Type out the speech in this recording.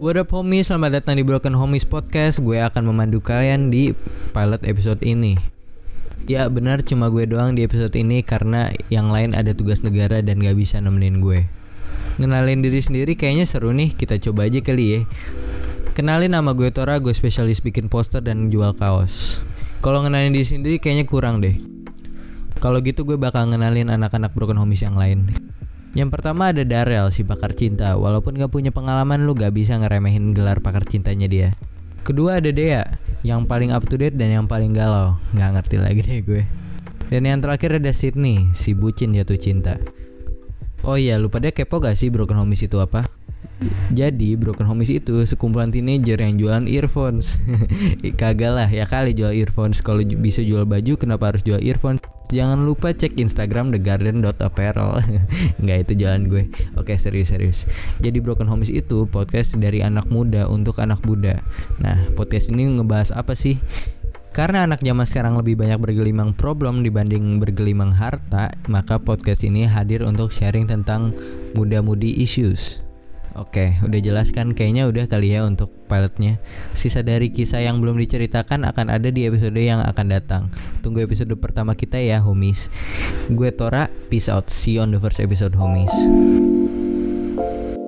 What up homies, selamat datang di Broken Homies Podcast. Gue akan memandu kalian di pilot episode ini. Ya benar cuma gue doang di episode ini karena yang lain ada tugas negara dan gak bisa nemenin gue. Ngenalin diri sendiri kayaknya seru nih, kita coba aja kali ya. Kenalin nama gue Tora, gue spesialis bikin poster dan jual kaos. Kalau ngenalin diri sendiri kayaknya kurang deh. Kalau gitu gue bakal ngenalin anak-anak Broken Homies yang lain yang pertama ada Darel, si pakar cinta. Walaupun gak punya pengalaman, lu gak bisa ngeremehin gelar pakar cintanya dia. Kedua ada Dea, yang paling up to date dan yang paling galau. Gak ngerti lagi deh gue. Dan yang terakhir ada Sydney, si bucin jatuh cinta. Oh iya, lu pada kepo gak sih Broken Homies itu apa? Jadi Broken Homies itu sekumpulan teenager yang jualan earphones. Kagak lah ya kali jual earphones. Kalau bisa jual baju kenapa harus jual earphones? Jangan lupa cek Instagram thegarden.apparel Nggak itu jalan gue. Oke serius-serius Jadi Broken Homies itu podcast dari anak muda untuk anak muda Nah podcast ini ngebahas apa sih? Karena anak zaman sekarang lebih banyak bergelimang problem dibanding bergelimang harta, maka podcast ini hadir untuk sharing tentang muda-mudi issues. Oke, udah jelaskan kayaknya udah kali ya untuk pilotnya. Sisa dari kisah yang belum diceritakan akan ada di episode yang akan datang. Tunggu episode pertama kita ya, homies. Gue Tora, peace out. See you on the first episode, homies.